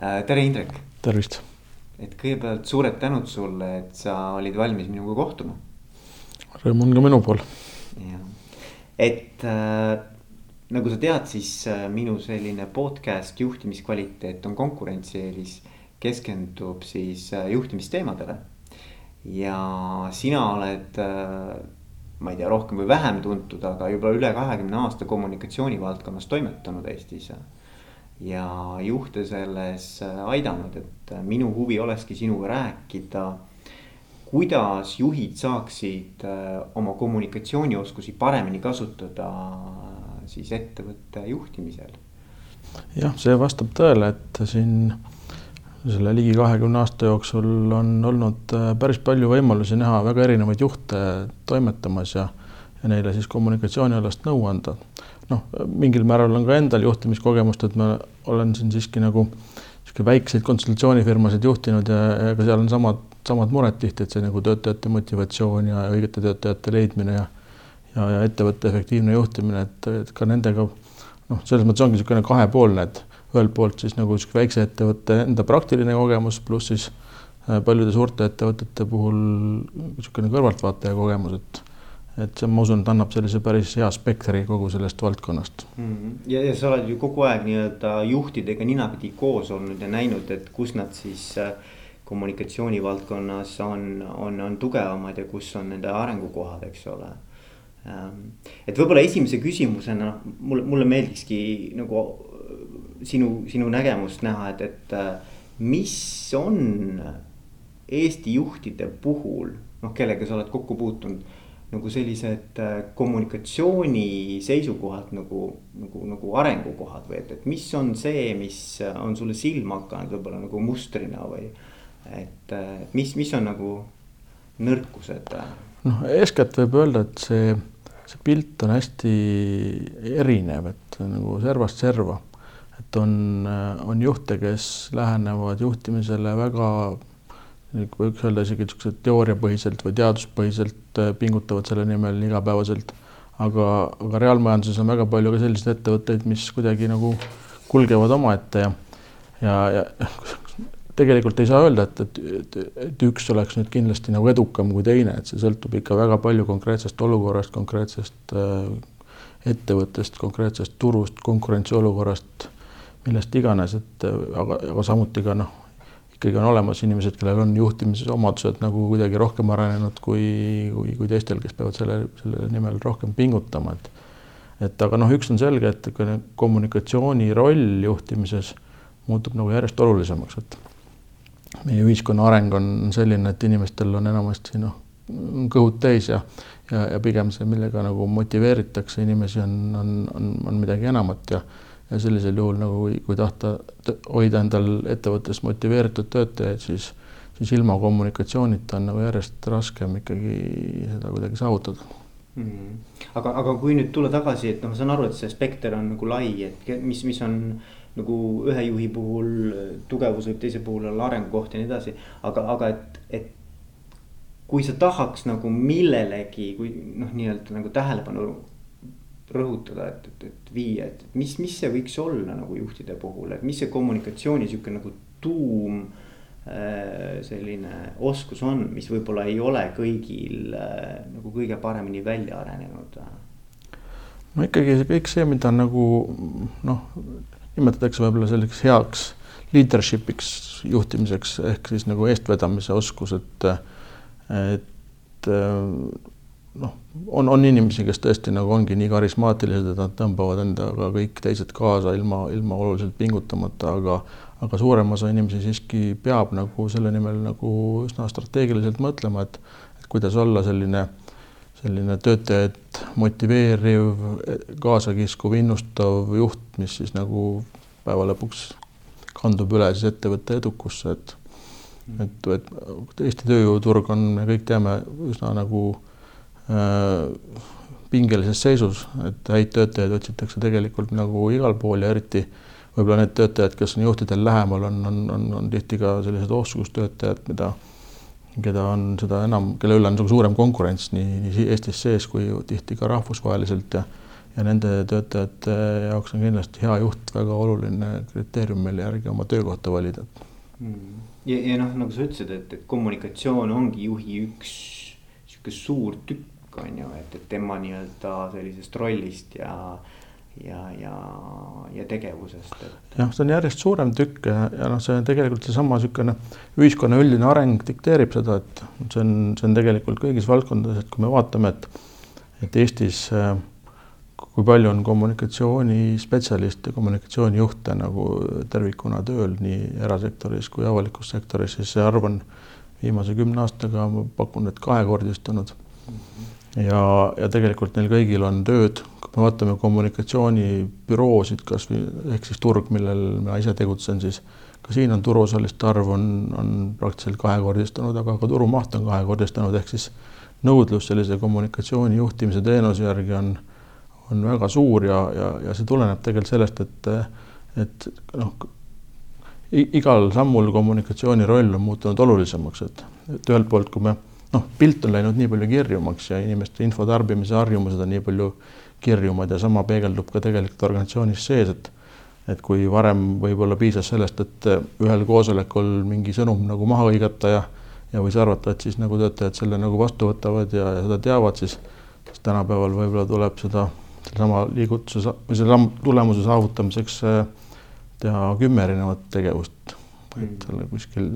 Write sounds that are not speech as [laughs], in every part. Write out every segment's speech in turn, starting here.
tere, Indrek. tervist. et kõigepealt suured tänud sulle, et sa olid valmis minuga kohtuma. Rõõm on ka minu pool. jah, et äh, nagu sa tead, siis äh, minu selline podcast juhtimiskvaliteet on konkurentsieelis, keskendub siis äh, juhtimisteemadele. ja sina oled äh, ma ei tea, rohkem või vähem tuntud, aga juba üle kahekümne aasta kommunikatsiooni valdkonnas toimetanud Eestis. Ja juhte selles aidanud, et minu huvi olekski sinuga rääkida. kuidas juhid saaksid äh, oma kommunikatsioonioskusi paremini kasutada siis ettevõtte juhtimisel? jah, see vastab tõele, et siin selle ligi kahekümne aasta jooksul on olnud äh, päris palju võimalusi näha väga erinevaid juhte toimetamas ja, ja neile siis kommunikatsioonialast nõu anda. Noh, mingil määral on ka endal juhtimiskogemust, et ma olen siin siiski nagu niisugune väikseid konsultatsioonifirmasid juhtinud ja, ja ka seal on samad, samad mured tihti, et see nagu töötajate motivatsioon ja õigete töötajate leidmine ja ja, ja ettevõtte efektiivne juhtimine, et, ka nendega noh, selles mõttes ongi niisugune kahepoolne, et ühelt poolt siis nagu niisugune väikse ettevõtte enda praktiline kogemus, pluss siis äh, paljude suurte ettevõtete puhul niisugune kõrvaltvaataja kogemus, et et see, ma usun, et annab sellise päris hea spektri kogu sellest valdkonnast mm. -hmm. ja, ja sa oled ju kogu aeg nii-öelda juhtidega ninapidi koos olnud ja näinud, et kus nad siis äh, kommunikatsiooni valdkonnas on, on, on tugevamad ja kus on nende arengukohad, eks ole. Ähm, et võib-olla esimese küsimusena mulle, mulle meeldikski nagu sinu, sinu nägemust näha, et, et äh, mis on Eesti juhtide puhul, noh, kellega sa oled kokku puutunud nagu sellised äh, kommunikatsiooni seisukohalt nagu, nagu, nagu arengukohad või et, et mis on see, mis on sulle silma hakanud võib-olla nagu mustrina või. et, äh, mis, mis on nagu nõrkused? noh, eeskätt võib öelda, et see, see pilt on hästi erinev, et nagu servast serva et on, on juhte, kes lähenevad juhtimisele väga võiks öelda isegi niisugused teooriapõhiselt või teaduspõhiselt äh, pingutavad selle nimel igapäevaselt. aga, aga reaalmajanduses on väga palju ka selliseid ettevõtteid, mis kuidagi nagu kulgevad omaette ja, ja, ja [laughs] tegelikult ei saa öelda, et, et, et, et üks oleks nüüd kindlasti nagu edukam kui teine, et see sõltub ikka väga palju konkreetsest olukorrast, konkreetsest äh, ettevõttest, konkreetsest turust, konkurentsiolukorrast millest iganes, et aga, aga samuti ka noh, ikkagi on olemas inimesed, kellel on juhtimisomadused nagu kuidagi rohkem arenenud kui, kui, kui teistel, kes peavad selle, selle nimel rohkem pingutama, et et aga noh, üks on selge, et kommunikatsiooni roll juhtimises muutub nagu järjest olulisemaks, et meie ühiskonna areng on selline, et inimestel on enamasti noh, kõhud täis ja ja, ja pigem see, millega nagu motiveeritakse inimesi, on, on, on, on midagi enamat ja ja sellisel juhul nagu kui tahta hoida endal ettevõttes motiveeritud töötajaid, siis, siis ilma kommunikatsioonita on nagu järjest raskem ikkagi seda kuidagi saavutada mm. -hmm. aga, aga kui nüüd tulla tagasi, et noh, ma saan aru, et see spekter on nagu lai, et mis, mis on nagu ühe juhi puhul tugevus võib teise puhul olla arengukoht ja nii edasi, aga, aga et, et kui sa tahaks nagu millelegi, kui noh, nii-öelda nagu tähelepanu rõhutada, et, et, et viia, et mis, mis see võiks olla nagu juhtide puhul, et mis see kommunikatsiooni sihuke nagu tuum äh, selline oskus on, mis võib-olla ei ole kõigil äh, nagu kõige paremini välja arenenud? no ikkagi see kõik see, mida nagu noh, nimetatakse võib-olla selliseks heaks leadership'iks juhtimiseks ehk siis nagu eestvedamise oskus, et, et noh, on, on inimesi, kes tõesti nagu ongi nii karismaatilised, et nad tõmbavad endaga kõik teised kaasa ilma, ilma oluliselt pingutamata, aga aga suurem osa inimesi siiski peab nagu selle nimel nagu üsna strateegiliselt mõtlema, et et kuidas olla selline, selline töötajaid motiveeriv, kaasakiskuv, innustav juht, mis siis nagu päeva lõpuks kandub üle siis ettevõtte edukusse, et et, et Eesti tööjõuturg on, me kõik teame, üsna nagu Äh, pingelises seisus, et häid töötajaid otsitakse tegelikult nagu igal pool ja eriti võib-olla need töötajad, kes on juhtidel lähemal, on, on, on, on tihti ka sellised oskustöötajad, mida, keda on seda enam, kelle üle on nagu suurem konkurents nii, nii Eestis sees kui tihti ka rahvusvaheliselt ja ja nende töötajate jaoks on kindlasti hea juht väga oluline kriteerium, mille järgi oma töökohta valida. Mm.. ja, ja noh, nagu sa ütlesid, et, kommunikatsioon ongi juhi üks sihuke suur tükk on ju, et, et tema nii-öelda sellisest rollist ja ja, ja, ja tegevusest jah, see on järjest suurem tükk ja, ja noh, see on tegelikult seesama niisugune ühiskonna üldine areng dikteerib seda, et see on, see on tegelikult kõigis valdkondades, et kui me vaatame, et, et Eestis kui palju on kommunikatsioonispetsialiste, kommunikatsioonijuhte nagu tervikuna tööl nii erasektoris kui avalikus sektoris, siis see arv on viimase kümne aastaga, ma pakun, et kahekordistunud mm. -hmm. Ja, ja tegelikult neil kõigil on tööd. Kui me vaatame kommunikatsioonibüroosid kasvõi ehk siis turg, millel mina ise tegutsen, siis ka siin on turuosaliste arv on, on praktiliselt kahekordistunud, aga ka turumaht on kahekordistunud, ehk siis nõudlus sellise kommunikatsiooni juhtimise teenuse järgi on, on väga suur ja, ja, ja see tuleneb tegelikult sellest, et, et noh, igal sammul kommunikatsiooni roll on muutunud olulisemaks, et, et ühelt poolt, kui me noh, pilt on läinud nii palju kirjumaks ja inimeste info tarbimise harjumused on nii palju kirjumad ja sama peegeldub ka tegelikult organisatsioonis sees, et et kui varem võib-olla piisas sellest, et ühel koosolekul mingi sõnum nagu maha hõigata ja ja võis arvata, et siis nagu töötajad selle nagu vastu võtavad ja, ja seda teavad, siis siis tänapäeval võib-olla tuleb seda sellesama liigutuse või selle tulemuse saavutamiseks äh, teha kümme erinevat tegevust, et seal kuskil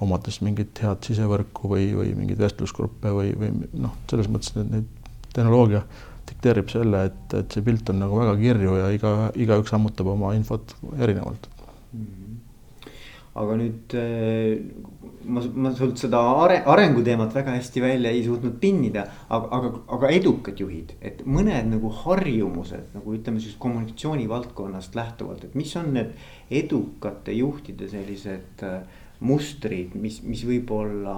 omades mingit head sisevõrku või, või mingeid vestlusgruppe või, või noh, selles mõttes need, need tehnoloogia dikteerib selle, et, et see pilt on nagu väga kirju ja iga, igaüks ammutab oma infot erinevalt mm. -hmm. aga nüüd äh, ma, ma sult seda are, arenguteemat väga hästi välja ei suutnud pinnida, aga, aga, aga edukad juhid, et mõned nagu harjumused nagu ütleme siis kommunikatsiooni valdkonnast lähtuvalt, et mis on need edukate juhtide sellised äh, mustrid, mis, mis võib-olla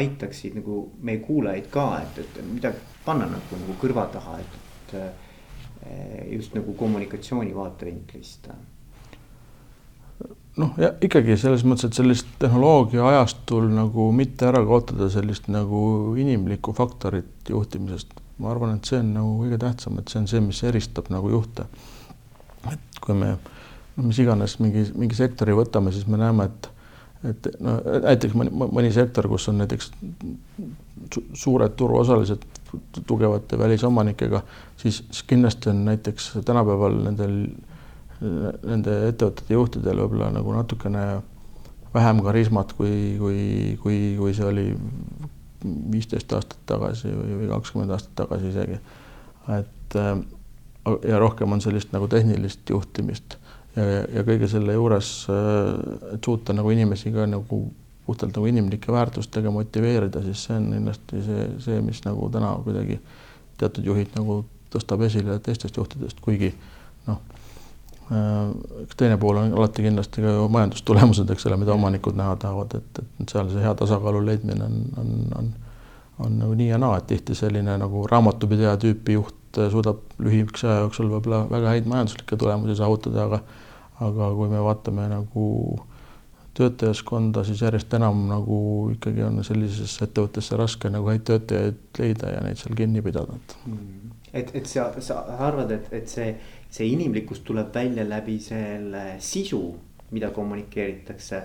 aitaksid nagu meie kuulajaid ka, et, et midagi panna nagu, nagu kõrva taha, et, et eh, just nagu kommunikatsiooni vaatevinklist. noh, ja ikkagi selles mõttes, et sellist tehnoloogia ajastul nagu mitte ära kaotada sellist nagu inimlikku faktorit juhtimisest. ma arvan, et see on nagu kõige tähtsam, et see on see, mis eristab nagu juhte. et kui me no mis iganes mingi, mingi sektori võtame, siis me näeme, et et no näiteks mõni, mõni sektor, kus on näiteks suured turuosalised tugevate välisomanikega, siis, kindlasti on näiteks tänapäeval nendel, nende ettevõtete juhtidel võib-olla nagu natukene vähem karismat, kui, kui, kui, kui see oli viisteist aastat tagasi või, kakskümmend aastat tagasi isegi. et ja rohkem on sellist nagu tehnilist juhtimist ja, kõige selle juures, et suuta nagu inimesi ka nagu puhtalt nagu inimlike väärtustega motiveerida, siis see on kindlasti see, see, mis nagu täna kuidagi teatud juhid nagu tõstab esile teistest juhtidest, kuigi noh, üks teine pool on alati kindlasti ka ju majandustulemused, eks ole, mida omanikud näha tahavad, et, et seal see hea tasakaalu leidmine on, on, on, on nagu nii ja naa, et tihti selline nagu raamatupidaja tüüpi juht suudab lühikese aja jooksul võib-olla väga häid majanduslikke tulemusi saavutada, aga aga kui me vaatame nagu töötajaskonda, siis järjest enam nagu ikkagi on sellisesse ettevõttesse raske nagu häid töötajaid leida ja neid seal kinni pidada, et mm.. et, et sa, sa arvad, et, et see, see inimlikkus tuleb välja läbi selle sisu, mida kommunikeeritakse.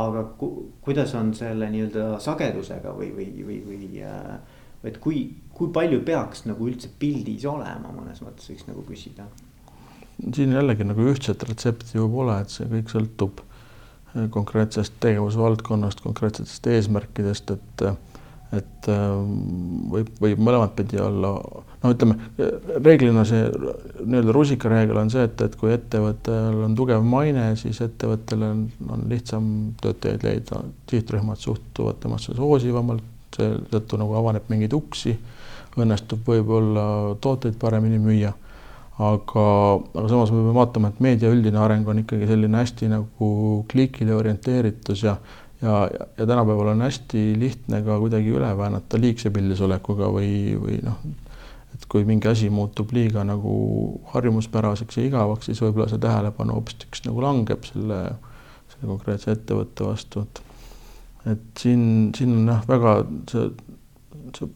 aga ku, kuidas on selle nii-öelda sagedusega või, või, või, või äh, et kui, kui palju peaks nagu üldse pildis olema, mõnes mõttes võiks nagu küsida. Siin jällegi nagu ühtset retsepti ju pole, et see kõik sõltub konkreetsest tegevusvaldkonnast, konkreetsetest eesmärkidest, et et võib, võib mõlemat pidi olla, no ütleme, reeglina see nii-öelda rusikareegel on see, et, et kui ettevõttel on tugev maine, siis ettevõttel on, on lihtsam töötajaid leida, sihtrühmad suhtuvad temasse soosivamalt, seetõttu nagu avaneb mingeid uksi, õnnestub võib-olla tooteid paremini müüa aga, aga samas me peame vaatama, et meedia üldine areng on ikkagi selline hästi nagu klikile orienteeritus ja ja, ja tänapäeval on hästi lihtne ka kuidagi üle väänata liigse pildisolekuga või, või noh, et kui mingi asi muutub liiga nagu harjumuspäraseks ja igavaks, siis võib-olla see tähelepanu hoopistükkis nagu langeb selle, selle konkreetse ettevõtte vastu, et et siin, siin on jah, väga see, see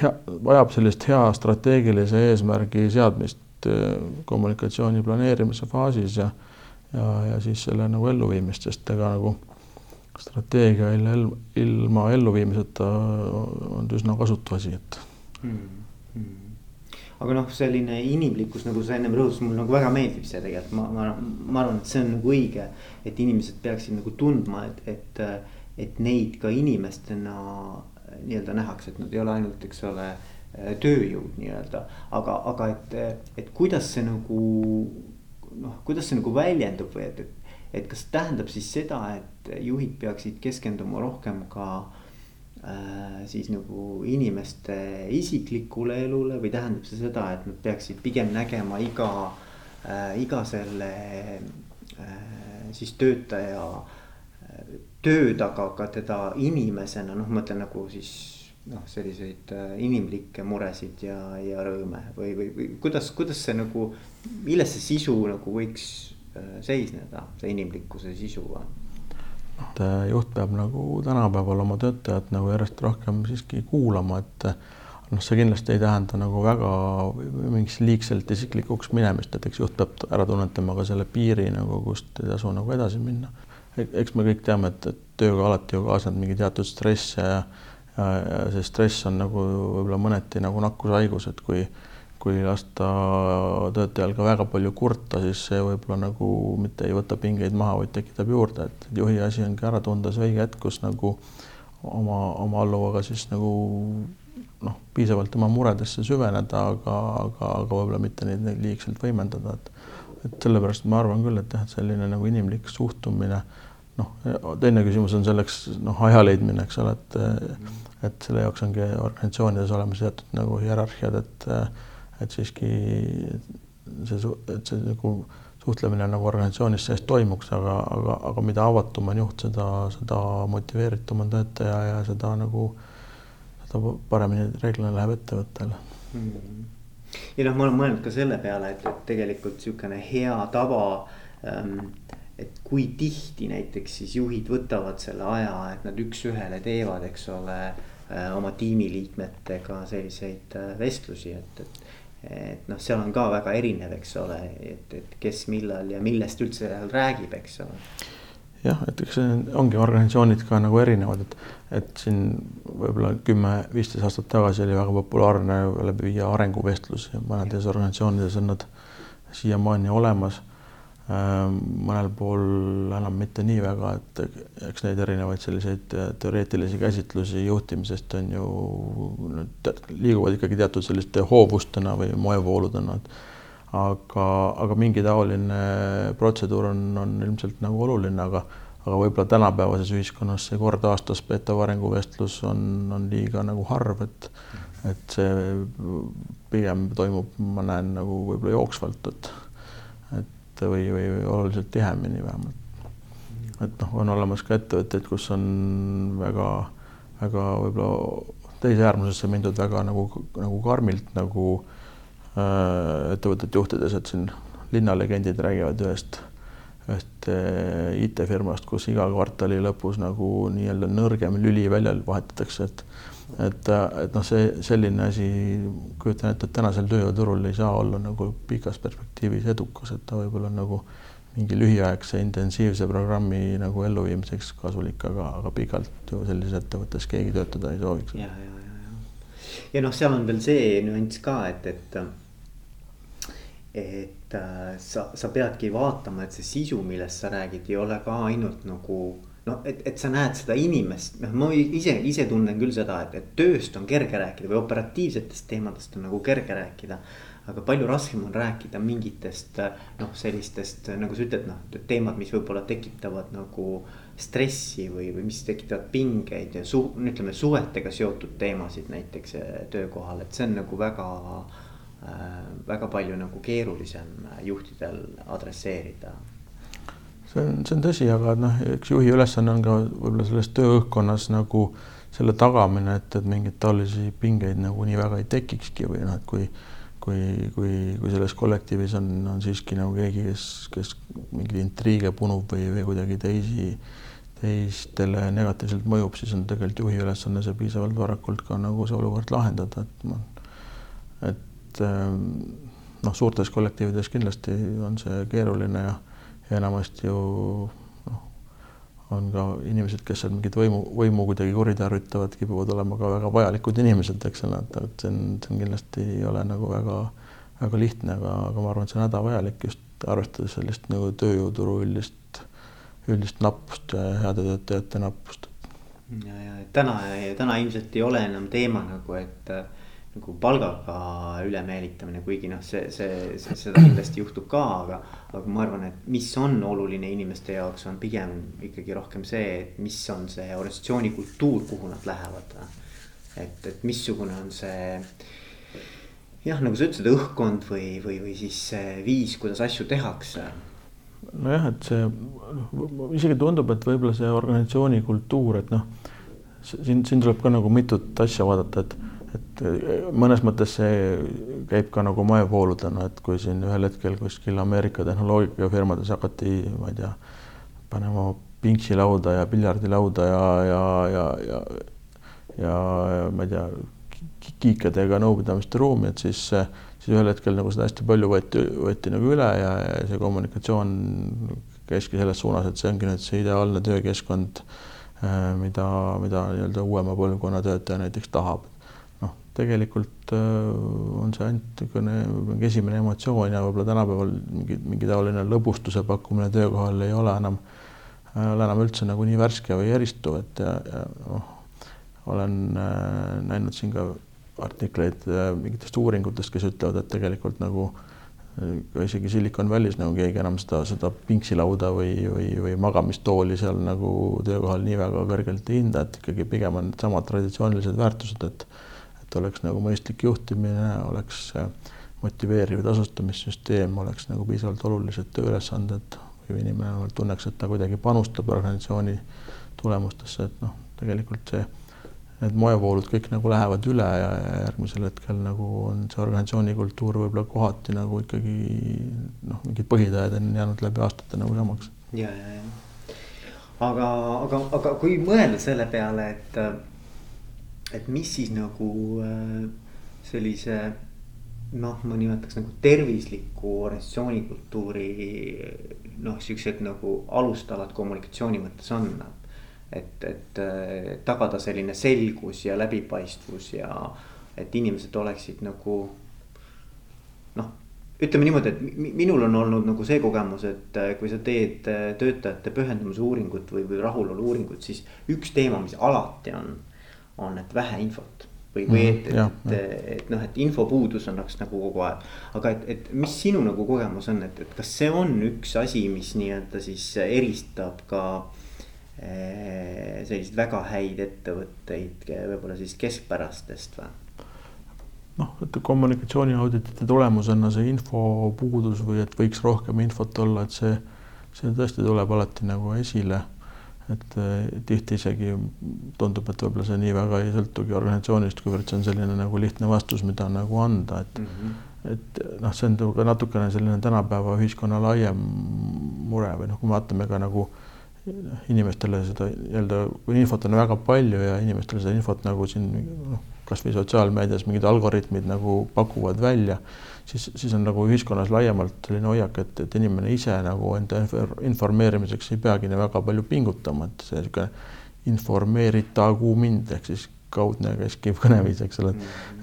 hea, vajab sellist hea strateegilise eesmärgi seadmist äh, kommunikatsiooni planeerimise faasis ja ja, ja siis selle nagu elluviimist, sest ega nagu strateegia ilma, ilma elluviimiseta on üsna kasutu asi, et mm. -hmm aga noh, selline inimlikkus, nagu sa ennem rõhutasid, mulle nagu väga meeldib see tegelikult, ma, ma, ma arvan, et see on nagu õige. et inimesed peaksid nagu tundma, et, et, et neid ka inimestena nii-öelda nähakse, et nad ei ole ainult, eks ole, tööjõud nii-öelda. aga, aga et, et kuidas see nagu noh, kuidas see nagu väljendub või et, et, et kas tähendab siis seda, et juhid peaksid keskenduma rohkem ka äh, siis nagu inimeste isiklikule elule või tähendab see seda, et nad peaksid pigem nägema iga äh,, iga selle äh, siis töötaja äh, töö taga ka teda inimesena, noh, ma mõtlen nagu siis noh, selliseid äh, inimlikke muresid ja, ja rõõme või, või, või kuidas, kuidas see nagu, milles see sisu nagu võiks äh, seisneda, see inimlikkuse sisu on? et äh, juht peab nagu tänapäeval oma töötajat nagu järjest rohkem siiski kuulama, et noh, see kindlasti ei tähenda nagu väga mingiks liigselt isiklikuks minemist, et eks juht peab ära tunnetama ka selle piiri nagu, kust ei tasu nagu edasi minna. E-, eks me kõik teame, et, et tööga alati ju kaasneb mingi teatud stress ja see stress on nagu võib-olla mõneti nagu nakkushaigus, et kui kui lasta töötajal ka väga palju kurta, siis see võib-olla nagu mitte ei võta pingeid maha, vaid tekitab juurde, et juhi asi ongi ära tunda see õige hetk, kus nagu oma, oma alluvaga siis nagu noh, piisavalt tema muredesse süveneda, aga, aga, aga võib-olla mitte neid, neid liigselt võimendada, et et sellepärast ma arvan küll, et jah, et selline nagu inimlik suhtumine noh, teine küsimus on selleks noh, aja leidmine, eks ole, et et selle jaoks ongi organisatsioonides olemas teatud nagu hierarhiad, et et siiski see, et see nagu suhtlemine nagu organisatsioonis sees toimuks, aga, aga, aga mida avatum on juht, seda, seda motiveeritum on töötaja ja seda nagu, seda paremini reeglina läheb ettevõttel mm. -hmm. ja noh, ma olen mõelnud ka selle peale, et, et tegelikult niisugune hea tava ähm, et kui tihti näiteks siis juhid võtavad selle aja, et nad üks-ühele teevad, eks ole, äh, oma tiimiliikmetega selliseid äh, vestlusi, et, et. et noh, seal on ka väga erinev, eks ole, et, et kes millal ja millest üldse räägib, eks ole. jah, et eks ongi organisatsioonid ka nagu erinevad, et, et siin võib-olla kümme-viisteist aastat tagasi oli väga populaarne läbi viia arenguvestlusi, mõnedes organisatsioonides on nad siiamaani olemas mõnel pool enam mitte nii väga, et eks neid erinevaid selliseid äh, teoreetilisi käsitlusi juhtimisest on ju liiguvad ikkagi teatud selliste hoovustena või moevooludena, et aga, aga mingi taoline protseduur on, on ilmselt nagu oluline, aga aga võib-olla tänapäevases ühiskonnas see kord aastas peetav arenguvestlus on, on liiga nagu harv, et et see pigem toimub, ma näen nagu võib-olla jooksvalt, et või, või oluliselt tihemini vähemalt. et noh, on olemas ka ettevõtteid, kus on väga-väga võib-olla teise äärmusesse mindud väga nagu, nagu karmilt nagu äh, ettevõtet juhtides, et siin linnalegendid räägivad ühest, ühest äh, IT-firmast, kus iga kvartali lõpus nagu nii-öelda nõrgem lüli välja vahetatakse, et et, et noh, see selline asi, kujutan ette, et tänasel tööjõuturul ei saa olla nagu pikas perspektiivis edukas, et ta võib-olla nagu mingi lühiaegse intensiivse programmi nagu elluviimiseks kasulik, aga, aga pikalt ju sellises ettevõttes keegi töötada ei sooviks. ja, ja, ja, ja, ja noh, seal on veel see nüanss ka, et, et et äh, sa, sa peadki vaatama, et see sisu, millest sa räägid, ei ole ka ainult nagu noh, et, et sa näed seda inimest, noh, ma ise, ise tunnen küll seda, et, et tööst on kerge rääkida või operatiivsetest teemadest on nagu kerge rääkida. aga palju raskem on rääkida mingitest noh, sellistest nagu sa ütled, noh teemad, mis võib-olla tekitavad nagu stressi või, või mis tekitavad pingeid ja su-, ütleme suhetega seotud teemasid näiteks eh, töökohal, et see on nagu väga äh,. väga palju nagu keerulisem juhtidel adresseerida see on, see on tõsi, aga noh, eks juhi ülesanne on ka võib-olla selles tööõhkkonnas nagu selle tagamine, et, et mingeid taolisi pingeid nagu nii väga ei tekikski või noh, et kui kui, kui, kui selles kollektiivis on, on siiski nagu keegi, kes, kes mingeid intriige punub või, või kuidagi teisi, teistele negatiivselt mõjub, siis on tegelikult juhi ülesanne see piisavalt varakult ka nagu see olukord lahendada, et ma, et ähm, noh, suurtes kollektiivides kindlasti on see keeruline ja, ja enamasti ju noh, on ka inimesed, kes seal mingit võimu, võimu kuidagi kuritarvitavad, kipuvad olema ka väga vajalikud inimesed, eks ole, et, et see on, see on kindlasti ei ole nagu väga, väga lihtne, aga, aga ma arvan, et see on hädavajalik just arvestades sellist nagu tööjõuturu üldist üldist nappust ja heade töötajate nappust. ja, ja täna, täna ilmselt ei ole enam teema nagu, et nagu palgaga ülemeelitamine, kuigi noh, see, see, see, seda kindlasti juhtub ka, aga. aga ma arvan, et mis on oluline inimeste jaoks, on pigem ikkagi rohkem see, et mis on see organisatsiooni kultuur, kuhu nad lähevad. et, et missugune on see jah, nagu sa ütlesid, õhkkond või, või, või siis viis, kuidas asju tehakse nojah, et see isegi tundub, et võib-olla see organisatsiooni kultuur, et noh, siin, siin tuleb ka nagu mitut asja vaadata, et, et mõnes mõttes see käib ka nagu moevooludena, et kui siin ühel hetkel kuskil Ameerika tehnoloogiafirmades hakati, ma ei tea, panema pingsilauda ja piljardilauda ja, ja, ja, ja, ja, ma ei tea, kiikadega nõupidamiste ruumi, et siis siis ühel hetkel nagu seda hästi palju võeti, võeti nagu üle ja, ja see kommunikatsioon käiski selles suunas, et see ongi nüüd see ideaalne töökeskkond, äh, mida, mida nii-öelda uuema põlvkonna töötaja näiteks tahab. Tegelikult äh, on see ainult niisugune esimene emotsioon ja võib-olla tänapäeval mingi, mingi taoline lõbustuse pakkumine töökohal ei ole enam, ei ole enam üldse nagu nii värske või eristuv, et ja, ja noh, olen äh, näinud siin ka artikleid äh, mingitest uuringutest, kes ütlevad, et tegelikult nagu äh, isegi Silicon Valley's nagu keegi enam seda, seda pingsilauda või, või, või magamistooli seal nagu töökohal nii väga kõrgelt ei hinda, et ikkagi pigem on needsamad traditsioonilised väärtused, et et oleks nagu mõistlik juhtimine, oleks äh, motiveeriv tasustamissüsteem, oleks nagu piisavalt olulised tööülesanded või inimene tunneks, et ta kuidagi panustab organisatsiooni tulemustesse, et noh, tegelikult see need moevoolud kõik nagu lähevad üle ja järgmisel hetkel nagu on see organisatsiooni kultuur võib-olla kohati nagu ikkagi noh, mingid põhitõed on jäänud läbi aastate nagu samaks. ja, ja, ja aga, aga, aga kui mõelda selle peale, et, et mis siis nagu äh, sellise noh, ma nimetaks nagu tervisliku organisatsioonikultuuri noh, siuksed nagu alustalad kommunikatsiooni mõttes on et, et tagada selline selgus ja läbipaistvus ja et inimesed oleksid nagu noh, ütleme niimoodi, et minul on olnud nagu see kogemus, et kui sa teed töötajate pühendumise uuringut või, või rahulolu uuringut, siis üks teema, mis alati on, on, et vähe infot või, või et, et, et, et, et noh, et infopuudus on nagu kogu aeg. aga et, et mis sinu nagu kogemus on, et, et kas see on üks asi, mis nii-öelda siis eristab ka Eh, selliseid väga häid ettevõtteid võib-olla siis keskpärastest või? noh, et kommunikatsiooniauditite tulemusena see infopuudus või et võiks rohkem infot olla, et see, see tõesti tuleb alati nagu esile. Et eh, tihti isegi tundub, et võib-olla see nii väga ei sõltugi organisatsioonist, kuivõrd see on selline nagu lihtne vastus, mida nagu anda, et mm. -hmm et noh, see on ka natukene selline tänapäeva ühiskonna laiem mure või noh, kui me vaatame ka nagu äh, inimestele seda nii-öelda, kui infot on väga palju ja inimestele seda infot nagu siin noh, kasvõi sotsiaalmeedias mingid algoritmid nagu pakuvad välja, siis, siis on nagu ühiskonnas laiemalt selline hoiak, et, et inimene ise nagu enda informeerimiseks ei peagi nii väga palju pingutama, et see niisugune informeeritagu mind ehk siis kaudne keskiv kõneviis, eks ole,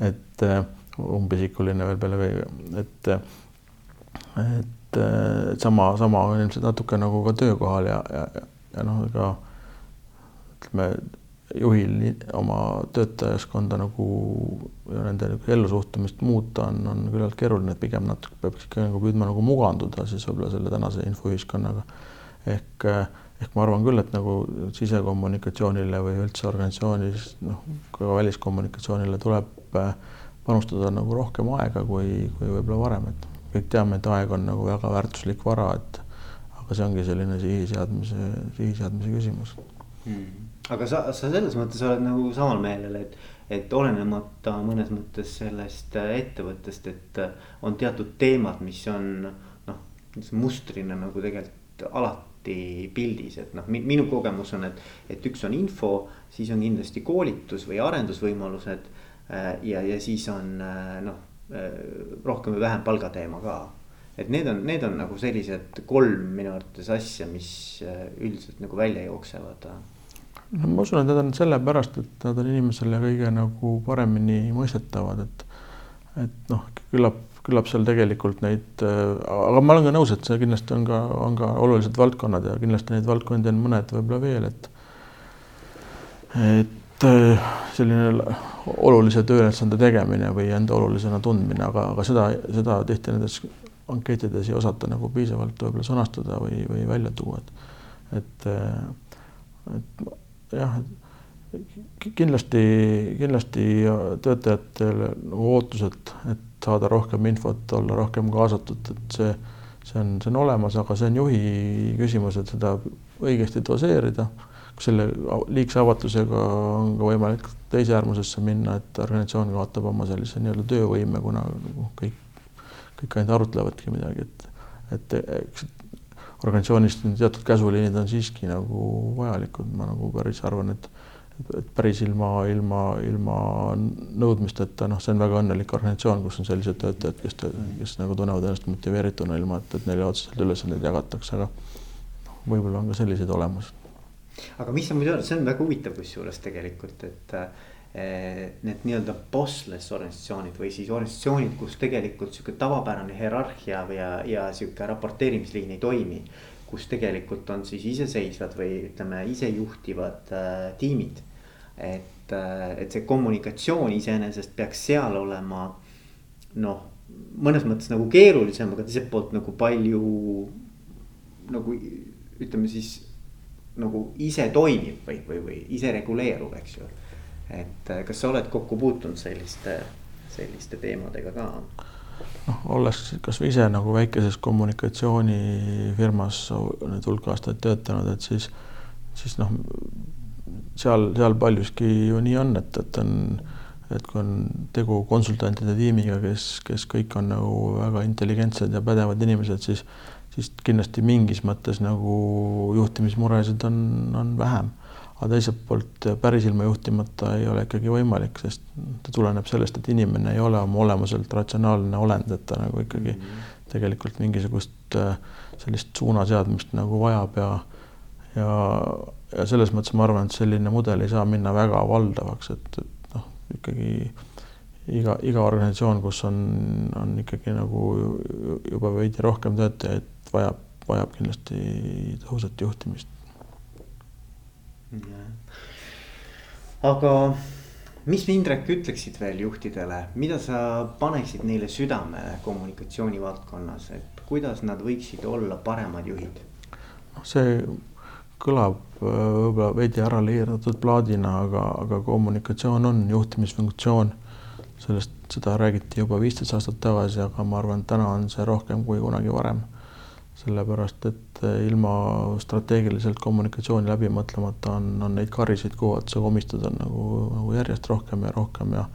et äh, umbisikuline veel peale või et, et, et sama, sama on ilmselt natuke nagu ka töökohal ja, ja, ja noh, ega ütleme, juhil oma töötajaskonda nagu ja nende nagu ellusuhtumist muuta on, on küllalt keeruline, et pigem natuke peaks ikka nagu püüdma nagu muganduda siis võib-olla selle tänase infoühiskonnaga. ehk, ehk ma arvan küll, et nagu sisekommunikatsioonile või üldse organisatsioonis noh, ka väliskommunikatsioonile tuleb äh, panustada nagu rohkem aega kui, kui võib-olla varem, et kõik teame, et aeg on nagu väga väärtuslik vara, et aga see ongi selline sihi seadmise, sihi seadmise küsimus hmm.. Aga sa, sa selles mõttes oled nagu samal meelel, et, et olenemata mõnes mõttes sellest ettevõttest, et on teatud teemad, mis on noh, mustrina nagu tegelikult alati pildis, et noh, minu kogemus on, et, et üks on info, siis on kindlasti koolitus või arendusvõimalused. Äh, ja, ja siis on äh, noh, rohkem või vähem palgateema ka. et need on, need on nagu sellised kolm minu arvates asja, mis üldiselt nagu välja jooksevad no ma usun, et need on sellepärast, et nad on inimesele kõige nagu paremini mõistetavad, et, et noh, küllap küllap seal tegelikult neid, aga ma olen ka nõus, et see kindlasti on ka, on ka olulised valdkonnad ja kindlasti neid valdkondi on mõned võib-olla veel, et et äh, selline olulise tööülesande tegemine või enda olulisena tundmine, aga, aga seda, seda tihti nendes ankeetides ei osata nagu piisavalt võib-olla sõnastada või, või välja tuua, et et, äh, et jah, kindlasti, kindlasti töötajatel nagu ootused, et saada rohkem infot, olla rohkem kaasatud, et see, see on, see on olemas, aga see on juhi küsimus, et seda õigesti doseerida. selle liigse avatusega on ka võimalik teise äärmusesse minna, et organisatsioon kaotab oma sellise nii-öelda töövõime, kuna nagu kõik, kõik ainult arutlevadki midagi, et, et eks organisatsioonis teatud käsuliinid on siiski nagu vajalikud, ma nagu päris arvan, et et päris ilma, ilma, ilma nõudmisteta, noh, see on väga õnnelik organisatsioon, kus on sellised töötajad, kes, kes nagu tunnevad ennast motiveerituna, ilma et, et neile otseselt ülesandeid jagatakse, aga noh, võib-olla on ka selliseid olemas. aga mis sa muidu see on väga huvitav kusjuures tegelikult, et eh, need nii-öelda bossless organisatsioonid või siis organisatsioonid, kus tegelikult sihuke tavapärane hierarhia ja, ja sihuke raporteerimisliin ei toimi kus tegelikult on siis iseseisvad või ütleme, isejuhtivad äh, tiimid. et, äh, et see kommunikatsioon iseenesest peaks seal olema noh, mõnes mõttes nagu keerulisem, aga teiselt poolt nagu palju nagu ütleme siis nagu ise toimib või, või, või ise reguleerub, eks ju. Et äh, kas sa oled kokku puutunud selliste, selliste teemadega ka? noh, olles kasvõi ise nagu väikeses kommunikatsioonifirmas nüüd hulk aastaid töötanud, et siis, siis noh, seal, seal paljuski ju nii on, et, et on, et kui on tegu konsultantide tiimiga, kes, kes kõik on nagu väga intelligentsed ja pädevad inimesed, siis, siis kindlasti mingis mõttes nagu juhtimismuresid on, on vähem aga teiselt poolt päris ilma juhtimata ei ole ikkagi võimalik, sest ta tuleneb sellest, et inimene ei ole oma olemuselt ratsionaalne olend, et ta nagu ikkagi mm -hmm. tegelikult mingisugust äh, sellist suuna seadmist nagu vajab ja ja, ja selles mõttes ma arvan, et selline mudel ei saa minna väga valdavaks, et, et noh, ikkagi iga, iga organisatsioon, kus on, on ikkagi nagu juba veidi rohkem töötajaid, vajab, vajab kindlasti tõhusat juhtimist aga mis Indrek ütleksid veel juhtidele, mida sa paneksid neile südamele kommunikatsiooni valdkonnas, et kuidas nad võiksid olla paremad juhid? noh, see kõlab äh, võib-olla veidi ära liidetud plaadina, aga, aga kommunikatsioon on juhtimisfunktsioon. sellest, seda räägiti juba viisteist aastat tagasi, aga ma arvan, et täna on see rohkem kui kunagi varem sellepärast et eh, ilma strateegiliselt kommunikatsiooni läbi mõtlemata on, on neid karisid, kuhu otsa komistada nagu, nagu järjest rohkem ja rohkem ja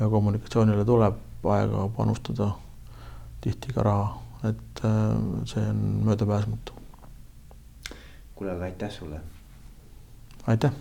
ja kommunikatsioonile tuleb aega panustada, tihti ka raha, et eh, see on möödapääsmatu. kuule, aga aitäh sulle. aitäh